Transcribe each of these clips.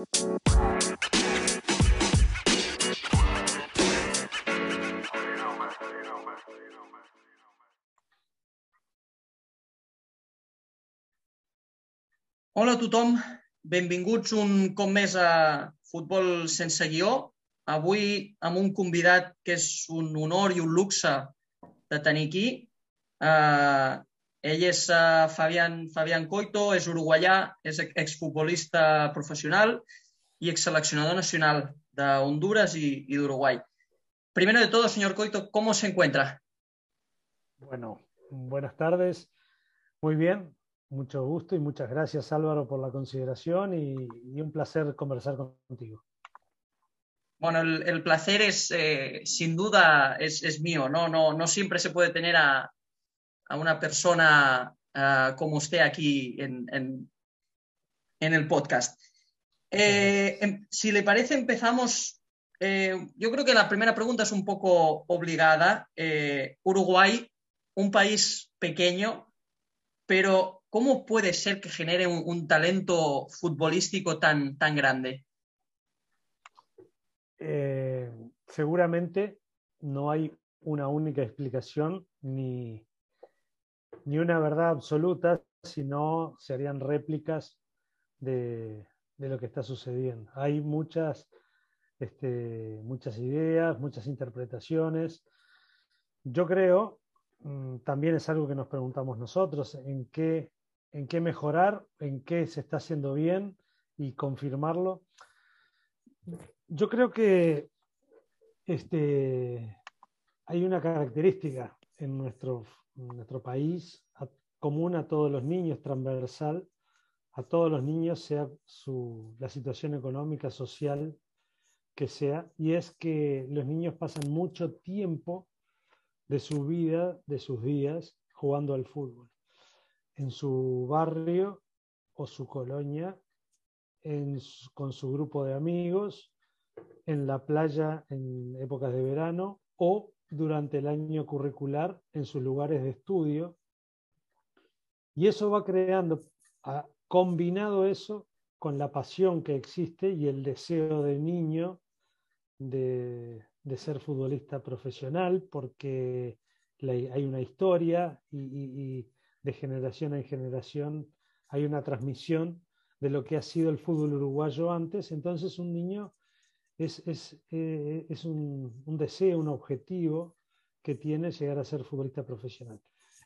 Hola a tothom, benvinguts un cop més a Futbol sense guió. Avui amb un convidat que és un honor i un luxe de tenir aquí. Uh, ell és uh, Fabián, Fabián Coito, és uruguaià, és exfutbolista professional y exseleccionador nacional de Honduras y, y de Uruguay. Primero de todo, señor Coito, ¿cómo se encuentra? Bueno, buenas tardes. Muy bien, mucho gusto y muchas gracias Álvaro por la consideración y, y un placer conversar contigo. Bueno, el, el placer es, eh, sin duda, es, es, mío, ¿no? ¿no? No siempre se puede tener a, a una persona uh, como usted aquí en, en, el podcast. Eh, em, si le parece, empezamos. Eh, yo creo que la primera pregunta es un poco obligada. Eh, Uruguay, un país pequeño, pero ¿cómo puede ser que genere un, un talento futbolístico tan, tan grande? Seguramente no hay una única explicación ni, ni una verdad absoluta, sino serían réplicas de, de lo que está sucediendo. Hay muchas, este, muchas ideas, muchas interpretaciones. Yo creo, mm, también es algo que nos preguntamos nosotros, en qué en qué mejorar, en qué se está haciendo bien y confirmarlo. Yo creo que este, hay una característica en nuestro, nuestro país común a todos los niños, transversal, a todos los niños, sea su, la situación económica, social que sea, y es que los niños pasan mucho tiempo de su vida, de sus días, jugando al fútbol. En su barrio o su colonia, en, con su grupo de amigos, en la playa en épocas de verano o durante el año curricular en sus lugares de estudio. Y eso va creando, combinado eso con la pasión que existe y el deseo del niño de, de ser futbolista profesional, porque hay una historia y de generación en generación hay una transmisión de lo que ha sido el fútbol uruguayo antes, entonces un niño es, es, eh, es un, un, deseo, un objetivo que tiene llegar a ser futbolista profesional.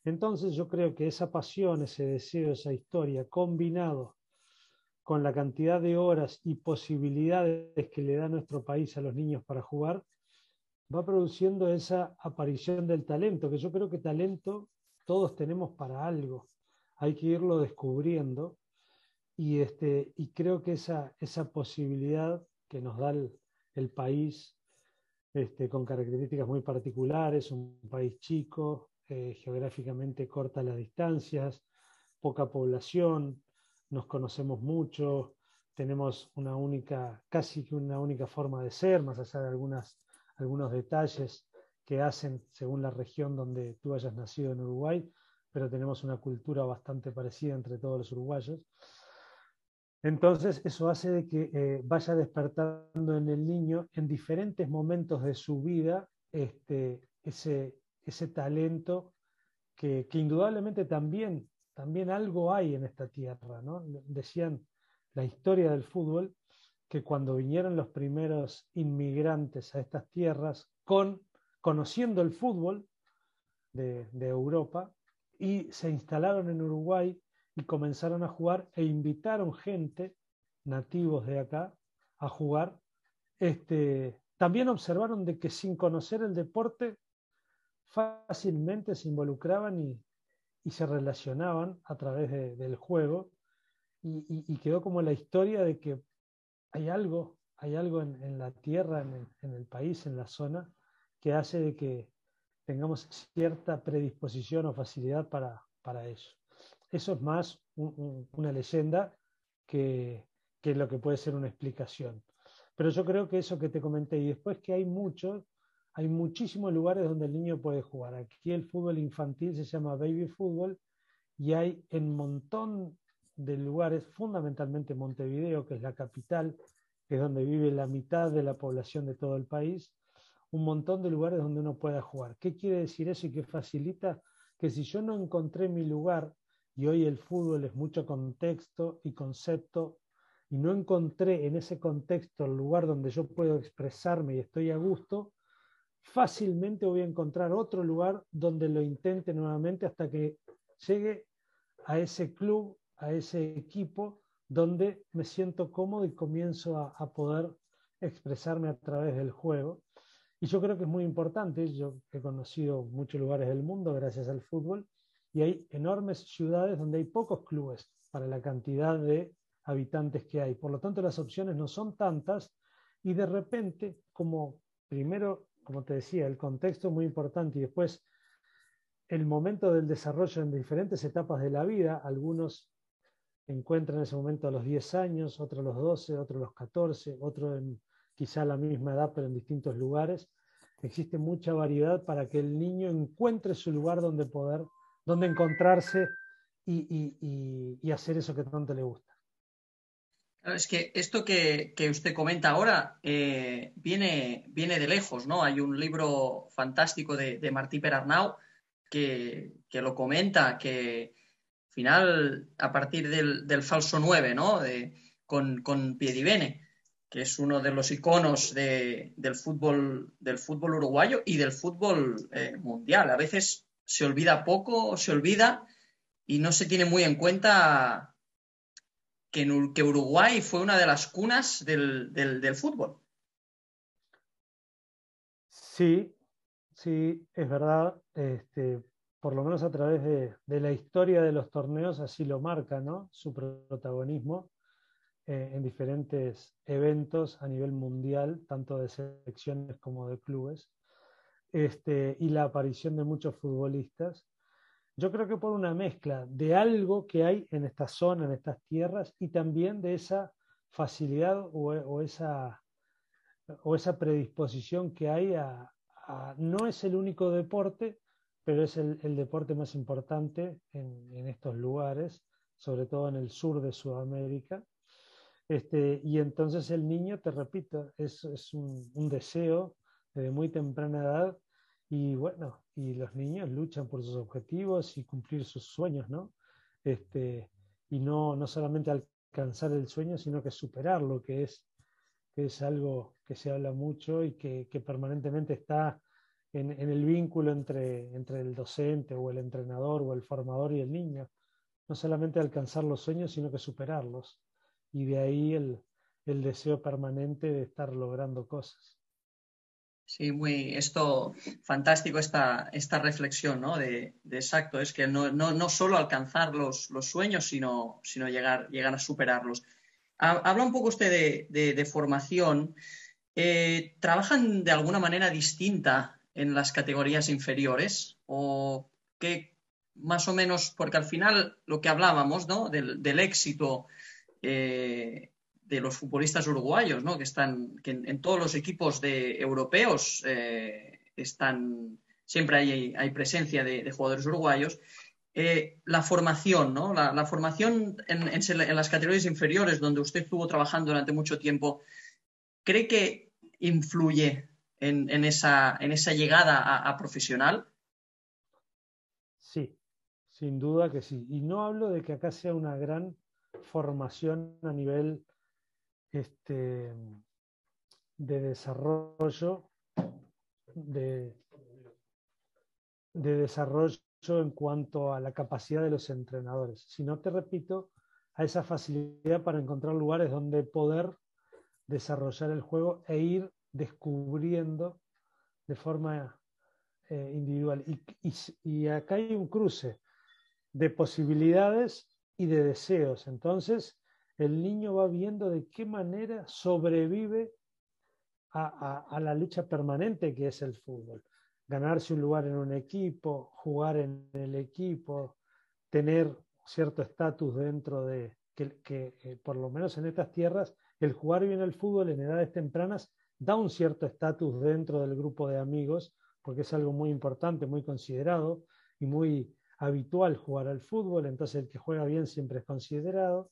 Entonces yo creo que esa pasión, ese deseo, esa historia, combinado con la cantidad de horas y posibilidades que le da nuestro país a los niños para jugar, va produciendo esa aparición del talento, que yo creo que talento todos tenemos para algo, hay que irlo descubriendo y, este, y creo que esa, esa posibilidad que nos da el, el país este, con características muy particulares, un país chico, eh, geográficamente corta las distancias, poca población, nos conocemos mucho, tenemos una única, casi que una única forma de ser, más allá de algunas, algunos detalles que hacen según la región donde tú hayas nacido en Uruguay, pero tenemos una cultura bastante parecida entre todos los uruguayos. Entonces, eso hace de que eh, vaya despertando en el niño en diferentes momentos de su vida este, ese, ese talento que, que, indudablemente también, también algo hay en esta tierra. ¿no? Decían la historia del fútbol que cuando vinieron los primeros inmigrantes a estas tierras con conociendo el fútbol de, de, Europa y se instalaron en Uruguay y comenzaron a jugar e invitaron gente, nativos de acá, a jugar. Este, también observaron de que sin conocer el deporte fácilmente se involucraban y, y se relacionaban a través de, del juego y, y, quedó como la historia de que hay algo, hay algo en, en la tierra, en el, en el país, en la zona, que hace de que tengamos cierta predisposición o facilidad para, para eso. Eso es más un, un, una leyenda que, que, lo que puede ser una explicación. Pero yo creo que eso que te comenté, y después que hay muchos, hay muchísimos lugares donde el niño puede jugar. Aquí el fútbol infantil se llama baby fútbol y hay en montón de lugares, fundamentalmente Montevideo, que es la capital, que es donde vive la mitad de la población de todo el país, un montón de lugares donde uno pueda jugar. ¿Qué quiere decir eso y qué facilita? Que si yo no encontré mi lugar, y hoy el fútbol es mucho contexto y concepto, y no encontré en ese contexto el lugar donde yo puedo expresarme y estoy a gusto, fácilmente voy a encontrar otro lugar donde lo intente nuevamente hasta que llegue a ese club, a ese equipo donde me siento cómodo y comienzo a, poder expresarme a través del juego. Y yo creo que es muy importante, yo he conocido muchos lugares del mundo gracias al fútbol, y hay enormes ciudades donde hay pocos clubes para la cantidad de habitantes que hay. Por lo tanto, las opciones no son tantas y de repente, como primero, como te decía, el contexto es muy importante y después el momento del desarrollo en diferentes etapas de la vida, algunos encuentran en ese momento a los 10 años, otros a los 12, otros a los 14, otros en quizá la misma edad pero en distintos lugares. Existe mucha variedad para que el niño encuentre su lugar donde poder, donde encontrarse y, hacer eso que tanto le gusta. Es que esto que, usted comenta ahora eh, viene, viene de lejos, ¿no? Hay un libro fantástico de, de Martí Perarnau que, que lo comenta, que final, a partir del, falso 9, ¿no? con, con Piedivene, que es uno de los iconos del, fútbol, del fútbol uruguayo y del fútbol eh, mundial. A veces se olvida poco, se olvida y no se tiene muy en cuenta que, Uruguay fue una de las cunas del, del fútbol. Sí, sí, es verdad. Este, por lo menos a través de, la historia de los torneos, así lo marca, ¿no? Su protagonismo eh, en diferentes eventos a nivel mundial, tanto de selecciones como de clubes, este, y la aparición de muchos futbolistas. Yo creo que por una mezcla de algo que hay en esta zona, en estas tierras, y también de esa facilidad o, esa, o esa predisposición que hay a, no es el único deporte, pero es el, deporte más importante en, estos lugares, sobre todo en el sur de Sudamérica. Este, y entonces el niño, te repito, es, es un, deseo desde muy temprana edad y bueno, y los niños luchan por sus objetivos y cumplir sus sueños, ¿no? Este, y no, no solamente alcanzar el sueño, sino que superarlo, que es, que es algo que se habla mucho y que, permanentemente está en, el vínculo entre, entre el docente o el entrenador o el formador y el niño. No solamente alcanzar los sueños, sino que superarlos. Y de ahí el, el deseo permanente de estar logrando cosas. Sí, muy, esto, fantástico esta, esta reflexión, ¿no? De, exacto, es que no, no, no solo alcanzar los, los, sueños, sino, sino llegar, llegar a superarlos. Habla un poco usted de, de, formación. Eh, ¿Trabajan de alguna manera distinta en las categorías inferiores? ¿O qué más o menos, porque al final lo que hablábamos, ¿no? Del, éxito eh, de los futbolistas uruguayos, ¿no? Que están, que en, todos los equipos de europeos eh, están, siempre hay, hay presencia de, jugadores uruguayos. Eh, la formación, ¿no? La, formación en, en, las categorías inferiores, donde usted estuvo trabajando durante mucho tiempo, ¿cree que influye en, esa, en esa, llegada a, profesional? Sí, sin duda que sí. Y no hablo de que acá sea una gran formación a nivel este, de desarrollo, de, de desarrollo en cuanto a la capacidad de los entrenadores, sino te repito, a esa facilidad para encontrar lugares donde poder desarrollar el juego e ir descubriendo de forma eh, individual. Y, acá hay un cruce de posibilidades y de deseos. Entonces, el niño va viendo de qué manera sobrevive a, la lucha permanente que es el fútbol. Ganarse un lugar en un equipo, jugar en el equipo, tener cierto estatus dentro de que, eh, por lo menos en estas tierras, el jugar bien el fútbol en edades tempranas da un cierto estatus dentro del grupo de amigos, porque es algo muy importante, muy considerado y muy habitual jugar al fútbol, entonces el que juega bien siempre es considerado.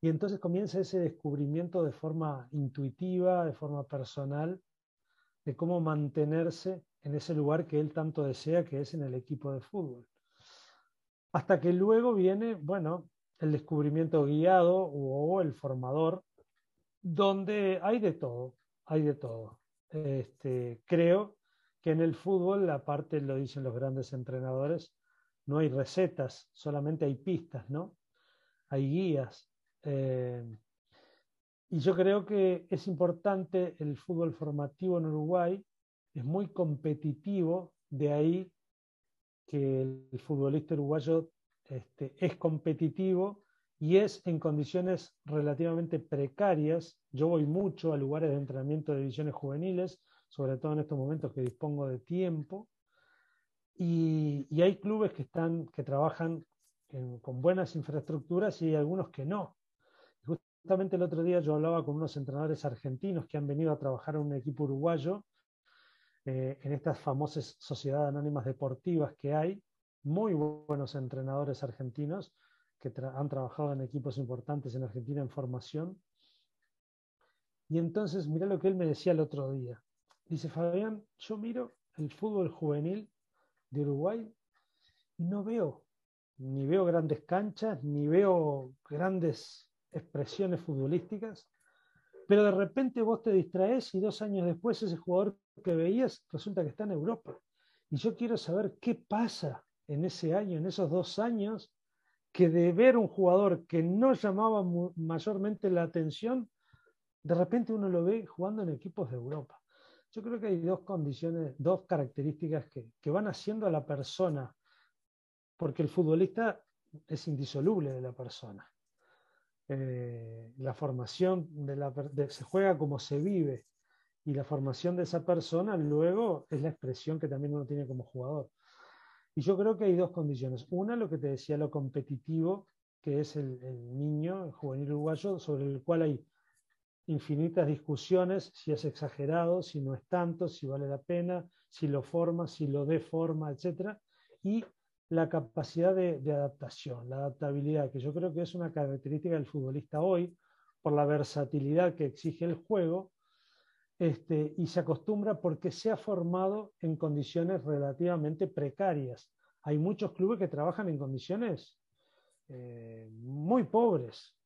Y entonces comienza ese descubrimiento de forma intuitiva, de forma personal, de cómo mantenerse en ese lugar que él tanto desea, que es en el equipo de fútbol. Hasta que luego viene, bueno, el descubrimiento guiado o el formador, donde hay de todo, hay de todo. Este, creo que en el fútbol, aparte lo dicen los grandes entrenadores, no hay recetas, solamente hay pistas, ¿no? Hay guías. Eh, y yo creo que es importante el fútbol formativo en Uruguay, es muy competitivo, de ahí que el futbolista uruguayo este, es competitivo y es en condiciones relativamente precarias. Yo voy mucho a lugares de entrenamiento de divisiones juveniles, sobre todo en estos momentos que dispongo de tiempo, y, hay clubes que, están, que trabajan con buenas infraestructuras y hay algunos que no. Justamente el otro día yo hablaba con unos entrenadores argentinos que han venido a trabajar en un equipo uruguayo eh, en estas famosas sociedades anónimas deportivas que hay, muy buenos entrenadores argentinos que han trabajado en equipos importantes en Argentina en formación. Y entonces, mira lo que él me decía el otro día. Dice, Fabián, yo miro el fútbol juvenil de Uruguay y no veo, ni veo grandes canchas, ni veo grandes expresiones futbolísticas, pero de repente vos te distraes y dos años después ese jugador que veías resulta que está en Europa. Y yo quiero saber qué pasa en ese año, en esos dos años, que de ver un jugador que no llamaba mayormente la atención, de repente uno lo ve jugando en equipos de Europa. Yo creo que hay dos condiciones, dos características que, van haciendo a la persona, porque el futbolista es indisoluble de la persona. Eh, la formación de la, se juega como se vive y la formación de esa persona luego es la expresión que también uno tiene como jugador. Y yo creo que hay dos condiciones. Una, lo que te decía, lo competitivo, que es el, niño, el juvenil uruguayo, sobre el cual hay infinitas discusiones, si es exagerado, si no es tanto, si vale la pena, si lo forma, si lo deforma, etc. Y la capacidad de, adaptación, la adaptabilidad, que yo creo que es una característica del futbolista hoy, por la versatilidad que exige el juego, este, y se acostumbra porque se ha formado en condiciones relativamente precarias. Hay muchos clubes que trabajan en condiciones eh, muy pobres,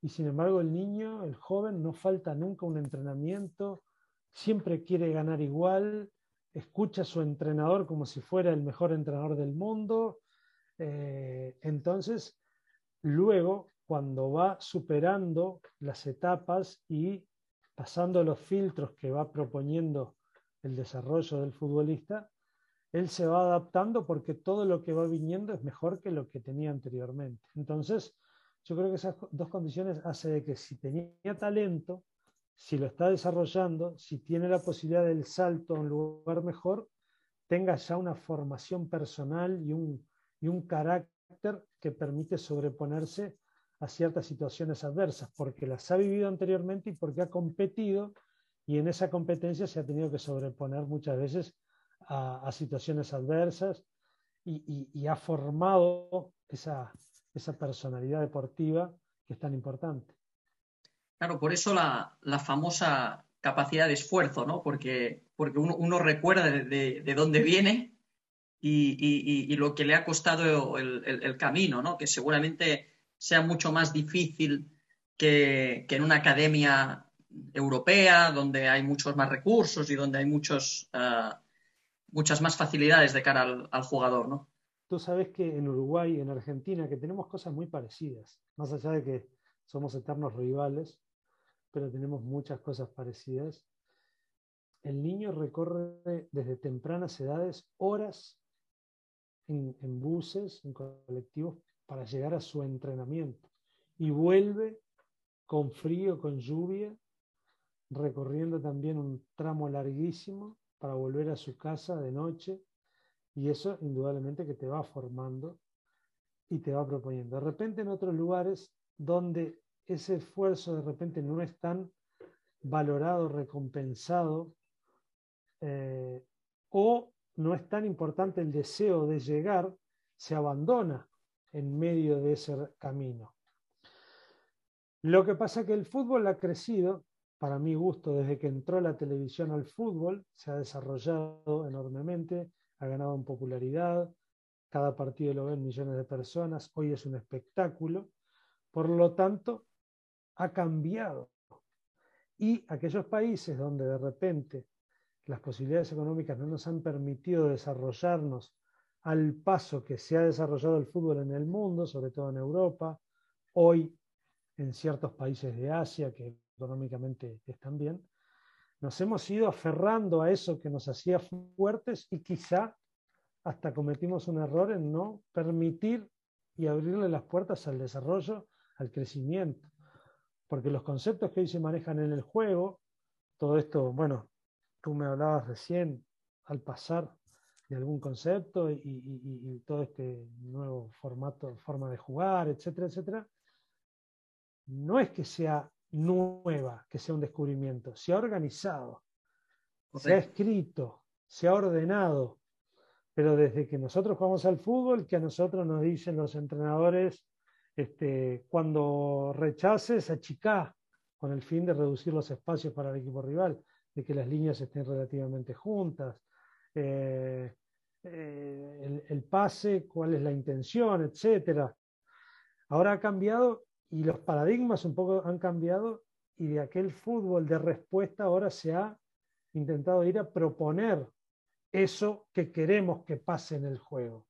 y sin embargo el niño, el joven, no falta nunca un entrenamiento, siempre quiere ganar igual, escucha a su entrenador como si fuera el mejor entrenador del mundo. Eh, entonces, luego, cuando va superando las etapas y pasando los filtros que va proponiendo el desarrollo del futbolista, él se va adaptando porque todo lo que va viniendo es mejor que lo que tenía anteriormente. Entonces, yo creo que esas dos condiciones hacen de que si tenía talento, si lo está desarrollando, si tiene la posibilidad del salto a un lugar mejor, tenga ya una formación personal y un, y un carácter que permite sobreponerse a ciertas situaciones adversas, porque las ha vivido anteriormente y porque ha competido y en esa competencia se ha tenido que sobreponer muchas veces a, situaciones adversas y, ha formado esa, esa personalidad deportiva que es tan importante. Claro, por eso la, famosa capacidad de esfuerzo, ¿no? Porque, porque uno, recuerda de, dónde viene y, lo que le ha costado el, camino, ¿no? Que seguramente sea mucho más difícil que, en una academia europea, donde hay muchos más recursos y donde hay muchos, eh, muchas más facilidades de cara al, jugador, ¿no? Tú sabes que en Uruguay, en Argentina, que tenemos cosas muy parecidas, más allá de que somos eternos rivales, pero tenemos muchas cosas parecidas. El niño recorre desde tempranas edades horas en, buses, en colectivos, para llegar a su entrenamiento. Y vuelve con frío, con lluvia, recorriendo también un tramo larguísimo para volver a su casa de noche y eso indudablemente que te va formando y te va proponiendo. De repente en otros lugares donde ese esfuerzo de repente no es tan valorado, recompensado, eh, o no es tan importante el deseo de llegar, se abandona en medio de ese camino. Lo que pasa es que el fútbol ha crecido, para mi gusto, desde que entró la televisión al fútbol, se ha desarrollado enormemente, ha ganado en popularidad, cada partido lo ven millones de personas, hoy es un espectáculo, por lo tanto, ha cambiado. Y aquellos países donde de repente las posibilidades económicas no nos han permitido desarrollarnos al paso que se ha desarrollado el fútbol en el mundo, sobre todo en Europa, hoy en ciertos países de Asia que económicamente están bien, nos hemos ido aferrando a eso que nos hacía fuertes y quizá hasta cometimos un error en no permitir y abrirle las puertas al desarrollo, al crecimiento. Porque los conceptos que hoy se manejan en el juego, todo esto, bueno, tú me hablabas recién al pasar de algún concepto y, todo este nuevo formato, forma de jugar, etcétera, etcétera, no es que sea nueva, que sea un descubrimiento, se ha organizado, se ha escrito, se ha ordenado, pero desde que nosotros jugamos al fútbol, que a nosotros nos dicen los entrenadores, este, cuando rechaces, achicá, con el fin de reducir los espacios para el equipo rival de que las líneas estén relativamente juntas, eh, eh, el, pase, cuál es la intención, etc. Ahora ha cambiado y los paradigmas un poco han cambiado y de aquel fútbol de respuesta ahora se ha intentado ir a proponer eso que queremos que pase en el juego.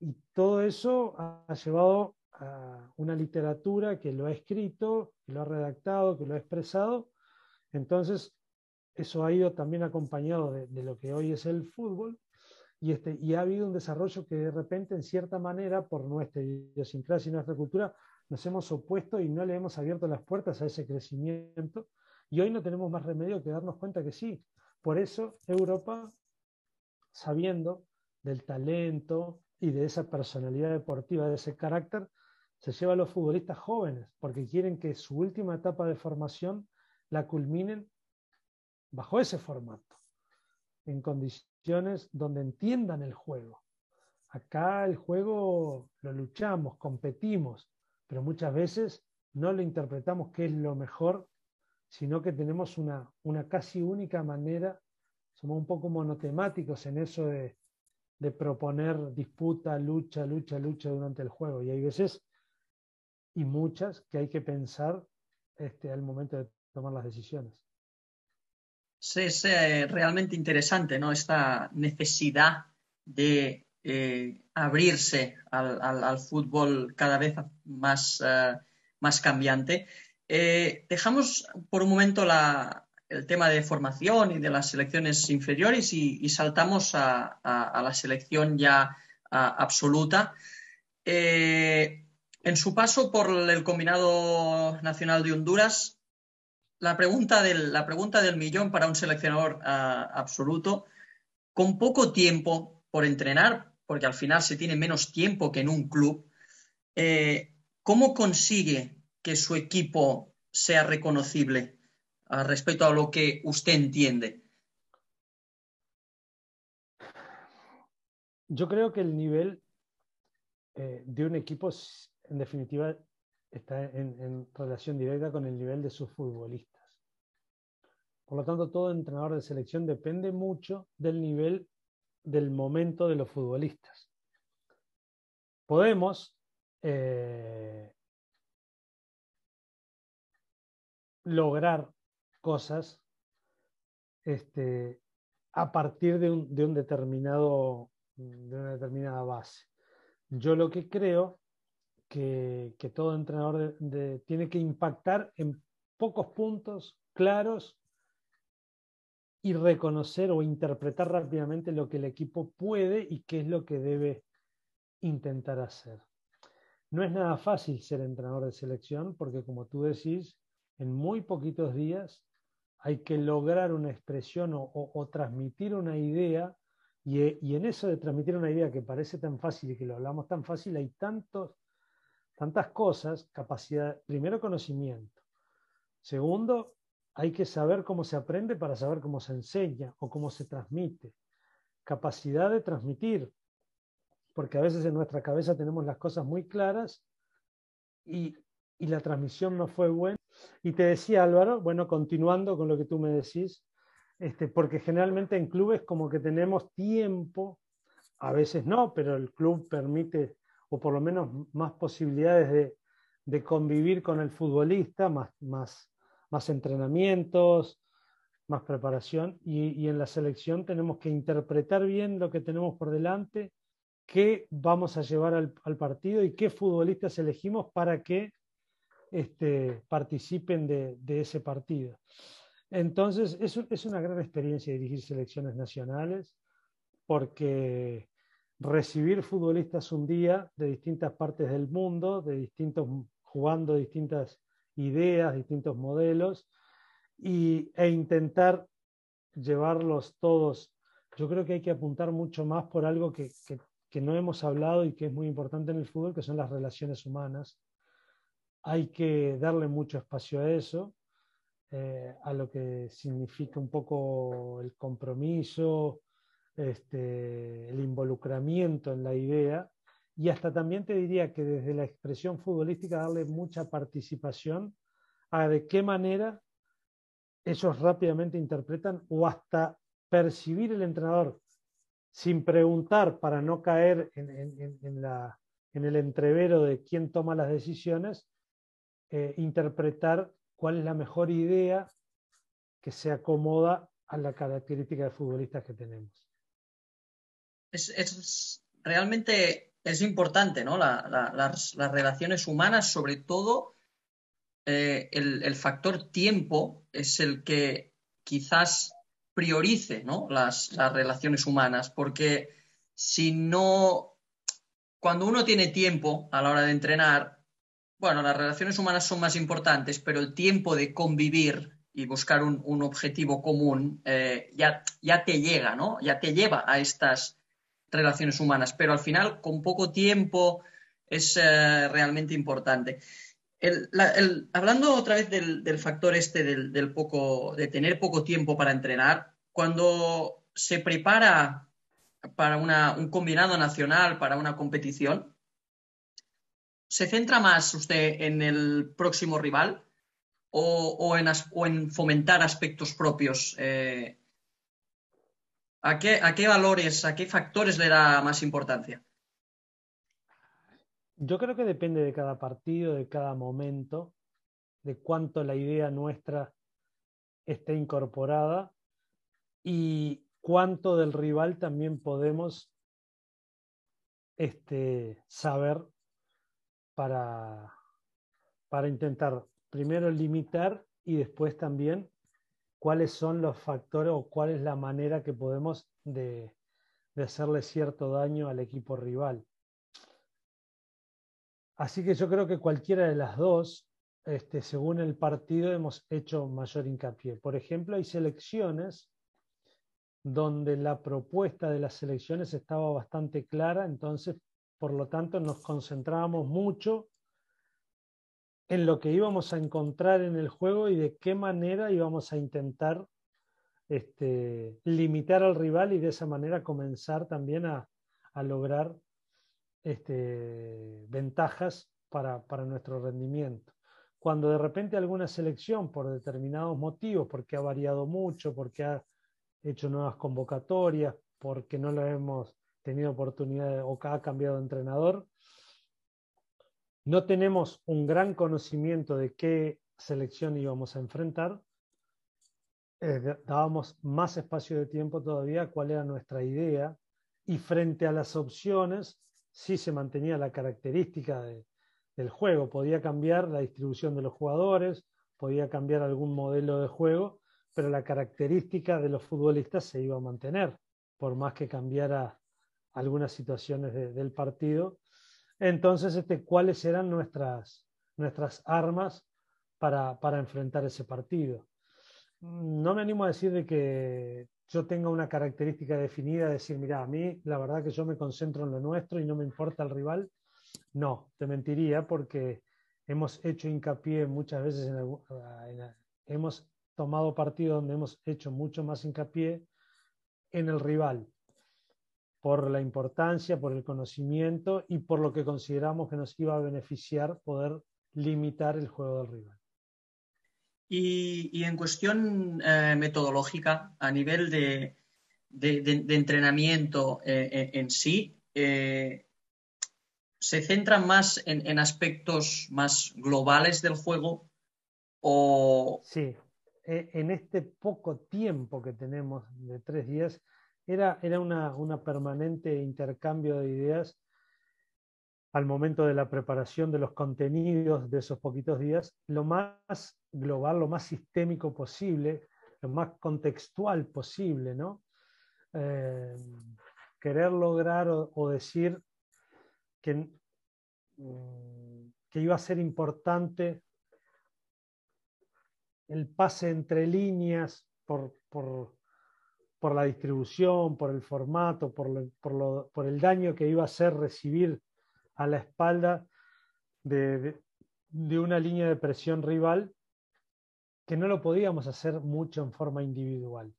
Y todo eso ha llevado a una literatura que lo ha escrito, que lo ha redactado, que lo ha expresado. Entonces, eso ha ido también acompañado de, lo que hoy es el fútbol y, este, y ha habido un desarrollo que de repente, en cierta manera, por nuestra idiosincrasia y nuestra cultura, nos hemos opuesto y no le hemos abierto las puertas a ese crecimiento. Y hoy no tenemos más remedio que darnos cuenta que sí. Por eso Europa, sabiendo del talento y de esa personalidad deportiva, de ese carácter, se lleva a los futbolistas jóvenes, porque quieren que su última etapa de formación la culminen bajo ese formato, en condiciones donde entiendan el juego. Acá el juego lo luchamos, competimos, pero muchas veces no lo interpretamos que es lo mejor, sino que tenemos una, una casi única manera, somos un poco monotemáticos en eso de, de proponer disputa, lucha, lucha, lucha durante el juego. Y hay veces, y muchas, que hay que pensar este, al momento de tomar las decisiones es eh, realmente interesante, ¿no? Esta necesidad de eh, abrirse al, fútbol cada vez más, eh, más cambiante. dejamos por un momento el tema de formación y de las selecciones inferiores y, saltamos a, la selección ya absoluta. En su paso por el combinado nacional de Honduras, la pregunta del, millón para un seleccionador ah, absoluto, con poco tiempo por entrenar, porque al final se tiene menos tiempo que en un club, eh, ¿cómo consigue que su equipo sea reconocible ah, respecto a lo que usted entiende? Yo creo que el nivel eh, de un equipo, en definitiva, está en, relación directa con el nivel de sus futbolistas. Por lo tanto, todo entrenador de selección depende mucho del nivel del momento de los futbolistas. Podemos eh, lograr cosas este, a partir de un, de un, determinado, de una determinada base. Yo lo que creo que, todo entrenador tiene que impactar en pocos puntos claros y reconocer o interpretar rápidamente lo que el equipo puede y qué es lo que debe intentar hacer. No es nada fácil ser entrenador de selección porque, como tú decís, en muy poquitos días hay que lograr una expresión o, transmitir una idea y, y, en eso de transmitir una idea que parece tan fácil y que lo hablamos tan fácil, hay tantos tantas cosas, capacidad, primero conocimiento. Segundo, hay que saber cómo se aprende para saber cómo se enseña o cómo se transmite. Capacidad de transmitir, porque a veces en nuestra cabeza tenemos las cosas muy claras y, y la transmisión no fue buena. Y te decía Álvaro, bueno, continuando con lo que tú me decís, este, porque generalmente en clubes como que tenemos tiempo, a veces no, pero el club permite, o por lo menos más posibilidades de, de convivir con el futbolista, más, más, más entrenamientos, más preparación, y, y, en la selección tenemos que interpretar bien lo que tenemos por delante, qué vamos a llevar al, al partido y qué futbolistas elegimos para que este, participen de, de, ese partido. Entonces, es, es, una gran experiencia dirigir selecciones nacionales porque recibir futbolistas un día de distintas partes del mundo, de distintos, jugando distintas ideas, distintos modelos, y, e intentar llevarlos todos. Yo creo que hay que apuntar mucho más por algo que, que, no hemos hablado y que es muy importante en el fútbol, que son las relaciones humanas hay que darle mucho espacio a eso, eh, a lo que significa un poco el compromiso, este, el involucramiento en la idea, y hasta también te diría que desde la expresión futbolística darle mucha participación a de qué manera ellos rápidamente interpretan o hasta percibir el entrenador sin preguntar para no caer en, en, en, la, en el entrevero de quién toma las decisiones, eh, interpretar cuál es la mejor idea que se acomoda a la característica de futbolistas que tenemos. Es, es realmente es importante, ¿no? La, la, las, las, relaciones humanas, sobre todo eh, el, el, factor tiempo es el que quizás priorice ¿no? las, las relaciones humanas, porque si no, cuando uno tiene tiempo a la hora de entrenar, bueno, las relaciones humanas son más importantes, pero el tiempo de convivir y buscar un, un objetivo común eh, ya, ya, te llega, ¿no? Ya te lleva a estas relaciones humanas, pero al final, con poco tiempo, es eh, realmente importante. Hablando otra vez del, factor este del, poco, de tener poco tiempo para entrenar, cuando se prepara para una, un combinado nacional, para una competición, ¿se centra más usted en el próximo rival o, o en, fomentar aspectos propios? Eh, ¿a, qué, ¿A qué valores, a qué factores le da más importancia? Yo creo que depende de cada partido, de cada momento, de cuánto la idea nuestra esté incorporada y cuánto del rival también podemos este, saber para, para intentar primero limitar y después también cuáles son los factores o cuál es la manera que podemos de, de hacerle cierto daño al equipo rival. Así que yo creo que cualquiera de las dos, este, según el partido, hemos hecho mayor hincapié. Por ejemplo, hay selecciones donde la propuesta de las selecciones estaba bastante clara, entonces por lo tanto nos concentrábamos mucho en lo que íbamos a encontrar en el juego y de qué manera íbamos a intentar este, limitar al rival y de esa manera comenzar también a, lograr este, ventajas para, para, nuestro rendimiento. Cuando de repente alguna selección, por determinados motivos, porque ha variado mucho, porque ha hecho nuevas convocatorias, porque no lo hemos tenido oportunidad o ha cambiado de entrenador. No tenemos un gran conocimiento de qué selección íbamos a enfrentar. Eh, dábamos más espacio de tiempo todavía cuál era nuestra idea y frente a las opciones sí se mantenía la característica de, del juego. Podía cambiar la distribución de los jugadores, podía cambiar algún modelo de juego, pero la característica de los futbolistas se iba a mantener, por más que cambiara algunas situaciones de, del partido. Entonces, este, ¿cuáles eran nuestras, nuestras armas para, para enfrentar ese partido? No me animo a decir de que yo tenga una característica definida, de decir, mira, a mí la verdad que yo me concentro en lo nuestro y no me importa el rival. No, te mentiría porque hemos hecho hincapié muchas veces en, en, hemos tomado partido donde hemos hecho mucho más hincapié en el rival por la importancia, por el conocimiento y por lo que consideramos que nos iba a beneficiar poder limitar el juego del rival. Y, en cuestión eh, metodológica, a nivel de, entrenamiento eh, en, sí, eh, ¿se centran más en, aspectos más globales del juego? O... Sí, e, en este poco tiempo que tenemos de tres días, era, era una, una permanente intercambio de ideas al momento de la preparación de los contenidos de esos poquitos días, lo más global, lo más sistémico posible, lo más contextual posible, ¿no? Eh, querer lograr o, decir que, mm, que, iba a ser importante el pase entre líneas por, por, por la distribución, por el formato, por, el daño que iba a ser recibir a la espalda de, una línea de presión rival que no lo podíamos hacer mucho en forma individual.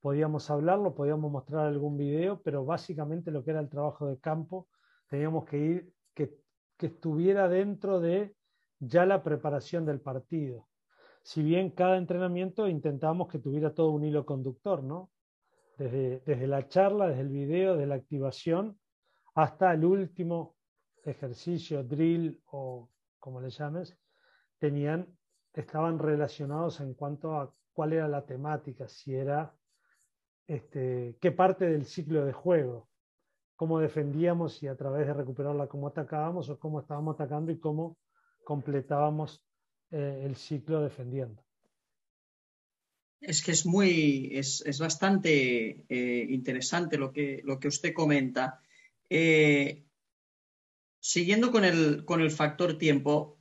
Podíamos hablarlo, podíamos mostrar algún video, pero básicamente lo que era el trabajo de campo teníamos que ir, que estuviera dentro de ya la preparación del partido. Si bien cada entrenamiento intentábamos que tuviera todo un hilo conductor, ¿no? Desde, desde la charla, desde el video, desde la activación, hasta el último ejercicio, drill o como le llames, tenían, estaban relacionados en cuanto a cuál era la temática, si era este, qué parte del ciclo de juego, cómo defendíamos y a través de recuperarla cómo atacábamos o cómo estábamos atacando y cómo completábamos eh, el ciclo defendiendo. Es que es muy, es, bastante eh, interesante lo que, lo que usted comenta. Eh, siguiendo con el, con el factor tiempo,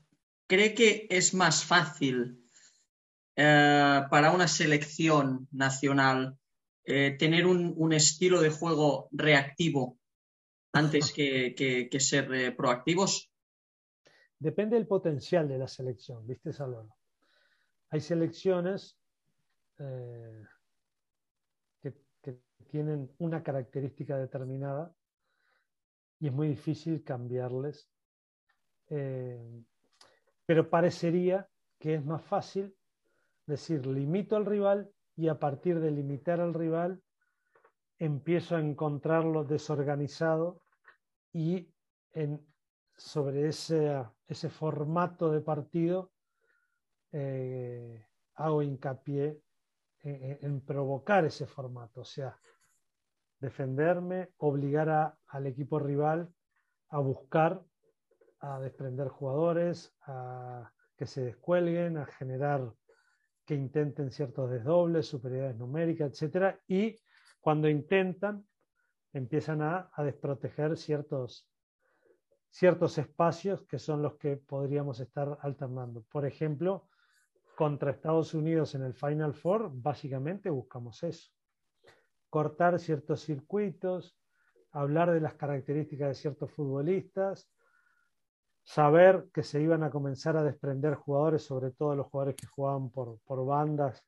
¿cree que es más fácil eh, para una selección nacional tener un, estilo de juego reactivo antes que, ser eh, proactivos? Depende del potencial de la selección, ¿viste, Salón? Hay selecciones que tienen una característica determinada y es muy difícil cambiarles. Eh, pero parecería que es más fácil decir, limito al rival y a partir de limitar al rival empiezo a encontrarlo desorganizado y en, sobre ese, ese formato de partido eh, hago hincapié en, provocar ese formato. O sea, defenderme, obligar al equipo rival a buscar, a desprender jugadores, a que se descuelguen, a generar que intenten ciertos desdobles, superioridades numéricas, etc. Y cuando intentan, empiezan a, desproteger ciertos, ciertos espacios que son los que podríamos estar alternando. Por ejemplo, contra Estados Unidos en el Final Four, básicamente buscamos eso. Cortar ciertos circuitos, hablar de las características de ciertos futbolistas, saber que se iban a comenzar a desprender jugadores, sobre todo los jugadores que jugaban por, bandas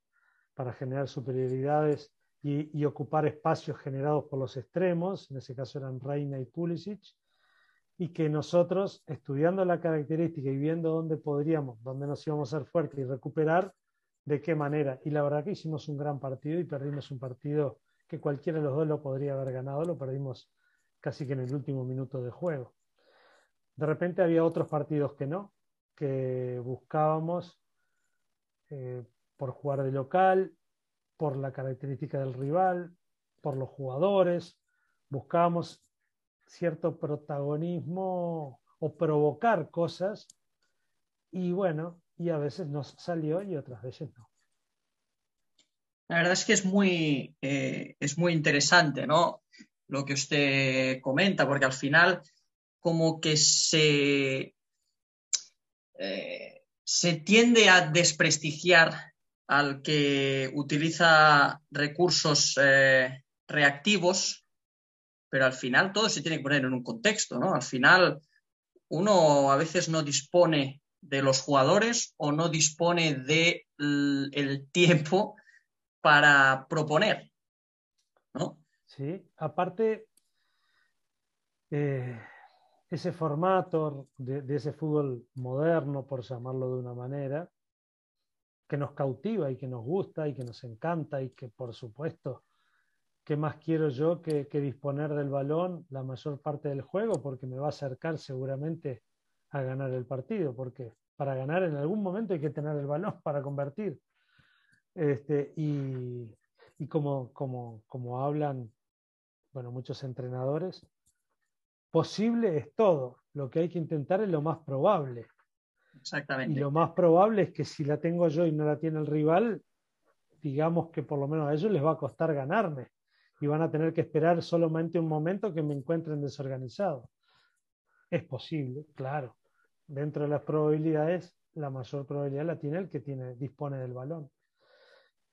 para generar superioridades y, ocupar espacios generados por los extremos, en ese caso eran Reina y Pulisic, y que nosotros, estudiando la característica y viendo dónde podríamos, dónde nos íbamos a ser fuertes y recuperar, de qué manera. Y la verdad que hicimos un gran partido y perdimos un partido que cualquiera de los dos lo podría haber ganado, lo perdimos casi que en el último minuto de juego. De repente había otros partidos que no, que buscábamos eh, por jugar de local, por la característica del rival, por los jugadores, buscábamos cierto protagonismo o provocar cosas y bueno, y a veces nos salió y otras veces no. La verdad es que es muy, eh, es muy interesante, ¿no? Lo que usted comenta, porque al final como que se, eh, se tiende a desprestigiar al que utiliza recursos eh, reactivos, pero al final todo se tiene que poner en un contexto, ¿no? Al final uno a veces no dispone de los jugadores o no dispone del tiempo para proponer. ¿no? Sí, aparte, eh, ese formato de, de, ese fútbol moderno, por llamarlo de una manera, que nos cautiva y que nos gusta y que nos encanta y que por supuesto, ¿qué más quiero yo que, que disponer del balón la mayor parte del juego? Porque me va a acercar seguramente a ganar el partido, porque para ganar en algún momento hay que tener el balón para convertir. Este, y, y como, como, como hablan bueno, muchos entrenadores, posible es todo, lo que hay que intentar es lo más probable. Exactamente. Y lo más probable es que si la tengo yo y no la tiene el rival, digamos que por lo menos a ellos les va a costar ganarme y van a tener que esperar solamente un momento que me encuentren desorganizado. Es posible, claro. Dentro de las probabilidades, la mayor probabilidad la tiene el que tiene, dispone del balón.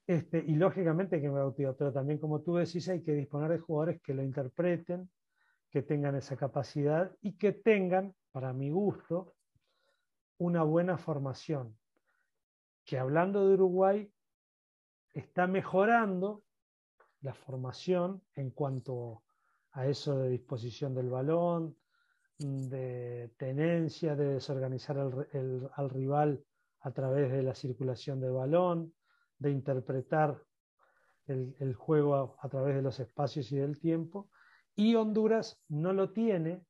Este, y lógicamente que me bautizo, pero también como tú decís, hay que disponer de jugadores que lo interpreten, que tengan esa capacidad y que tengan, para mi gusto, una buena formación. Que hablando de Uruguay, está mejorando la formación en cuanto a eso de disposición del balón, de tenencia, de desorganizar al rival a través de la circulación del balón, de interpretar el, juego a, través de los espacios y del tiempo. Y Honduras no lo tiene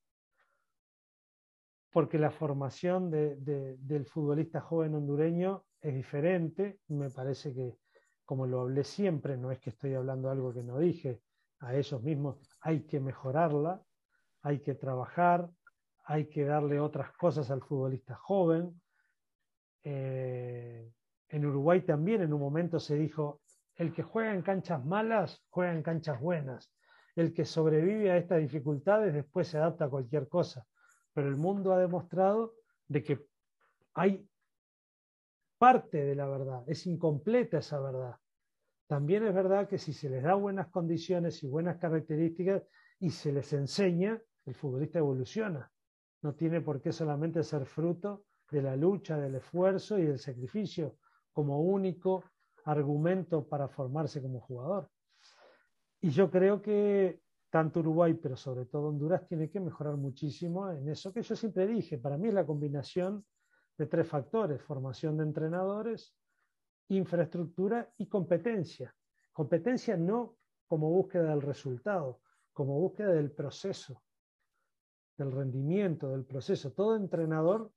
porque la formación de, de, del futbolista joven hondureño es diferente. Me parece que, como lo hablé siempre, no es que estoy hablando algo que no dije, a ellos mismos hay que mejorarla, hay que trabajar, hay que darle otras cosas al futbolista joven. Eh, en Uruguay también en un momento se dijo, el que juega en canchas malas, juega en canchas buenas. El que sobrevive a estas dificultades después se adapta a cualquier cosa. Pero el mundo ha demostrado de que hay parte de la verdad, es incompleta esa verdad. También es verdad que si se les da buenas condiciones y buenas características y se les enseña, el futbolista evoluciona. No tiene por qué solamente ser fruto de la lucha, del esfuerzo y del sacrificio, como único argumento para formarse como jugador. Y yo creo que tanto Uruguay, pero sobre todo Honduras, tiene que mejorar muchísimo en eso que yo siempre dije. Para mí es la combinación de tres factores, formación de entrenadores, infraestructura y competencia. Competencia no como búsqueda del resultado, como búsqueda del proceso, del rendimiento, del proceso. Todo entrenador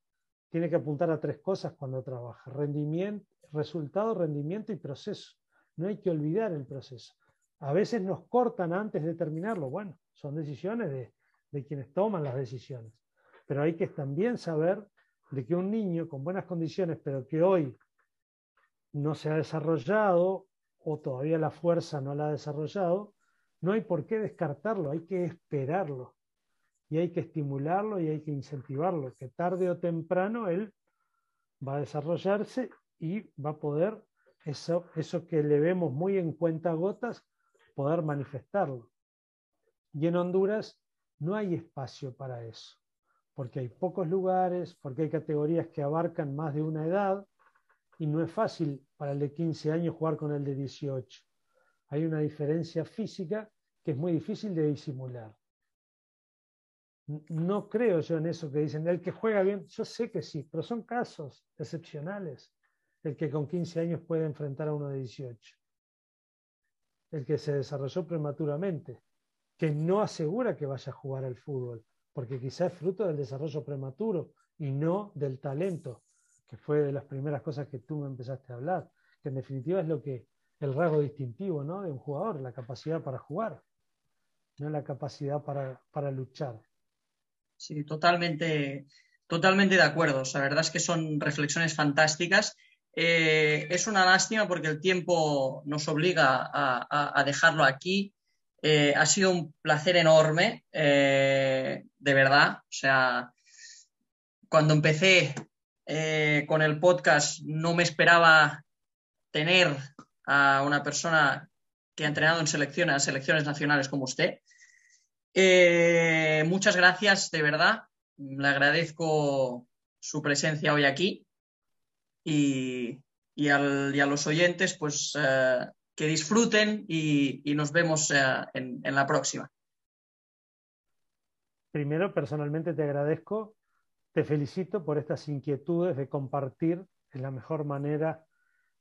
tiene que apuntar a tres cosas cuando trabaja, rendimiento, resultado, rendimiento y proceso. No hay que olvidar el proceso. A veces nos cortan antes de terminarlo. Bueno, son decisiones de, de quienes toman las decisiones. Pero hay que también saber de que un niño con buenas condiciones, pero que hoy no se ha desarrollado o todavía la fuerza no la ha desarrollado, no hay por qué descartarlo, hay que esperarlo y hay que estimularlo y hay que incentivarlo, que tarde o temprano él va a desarrollarse y va a poder eso, eso que le vemos muy en cuenta gotas, poder manifestarlo. Y en Honduras no hay espacio para eso, porque hay pocos lugares, porque hay categorías que abarcan más de una edad y no es fácil para el de 15 años jugar con el de 18. Hay una diferencia física que es muy difícil de disimular. No creo yo en eso que dicen, el que juega bien, yo sé que sí, pero son casos excepcionales el que con 15 años puede enfrentar a uno de 18. El que se desarrolló prematuramente, que no asegura que vaya a jugar al fútbol, porque quizá es fruto del desarrollo prematuro y no del talento, que fue de las primeras cosas que tú me empezaste a hablar, que en definitiva es lo que el rasgo distintivo ¿no? de un jugador, la capacidad para jugar, no la capacidad para, para luchar. Sí, totalmente, totalmente de acuerdo. La verdad es que son reflexiones fantásticas eh, es una lástima porque el tiempo nos obliga a, a, dejarlo aquí. Eh, ha sido un placer enorme, eh, de verdad. O sea, cuando empecé eh, con el podcast no me esperaba tener a una persona que ha entrenado en selecciones, selecciones nacionales como usted. muchas gracias, de verdad. Le agradezco su presencia hoy aquí y, y, al, y a los oyentes, pues uh, que disfruten y, y, nos vemos en la próxima. Primero, personalmente te agradezco, te felicito por estas inquietudes de compartir, es la mejor manera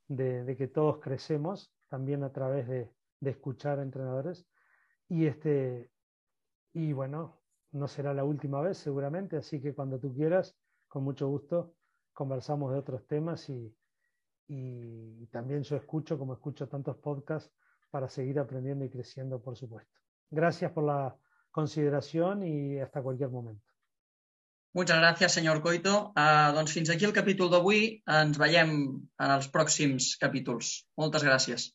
de, que todos crecemos, también a través de, de escuchar a entrenadores. Y, este, y bueno, no será la última vez seguramente, así que cuando tú quieras, con mucho gusto, conversamos de otros temas y, y también yo escucho, como escucho tantos podcasts, para seguir aprendiendo y creciendo, por supuesto. Gracias por la consideración y hasta cualquier momento. Muchas gràcies, senyor Coito. Uh, doncs fins aquí el capítol d'avui. Ens veiem en els pròxims capítols. Moltes gràcies.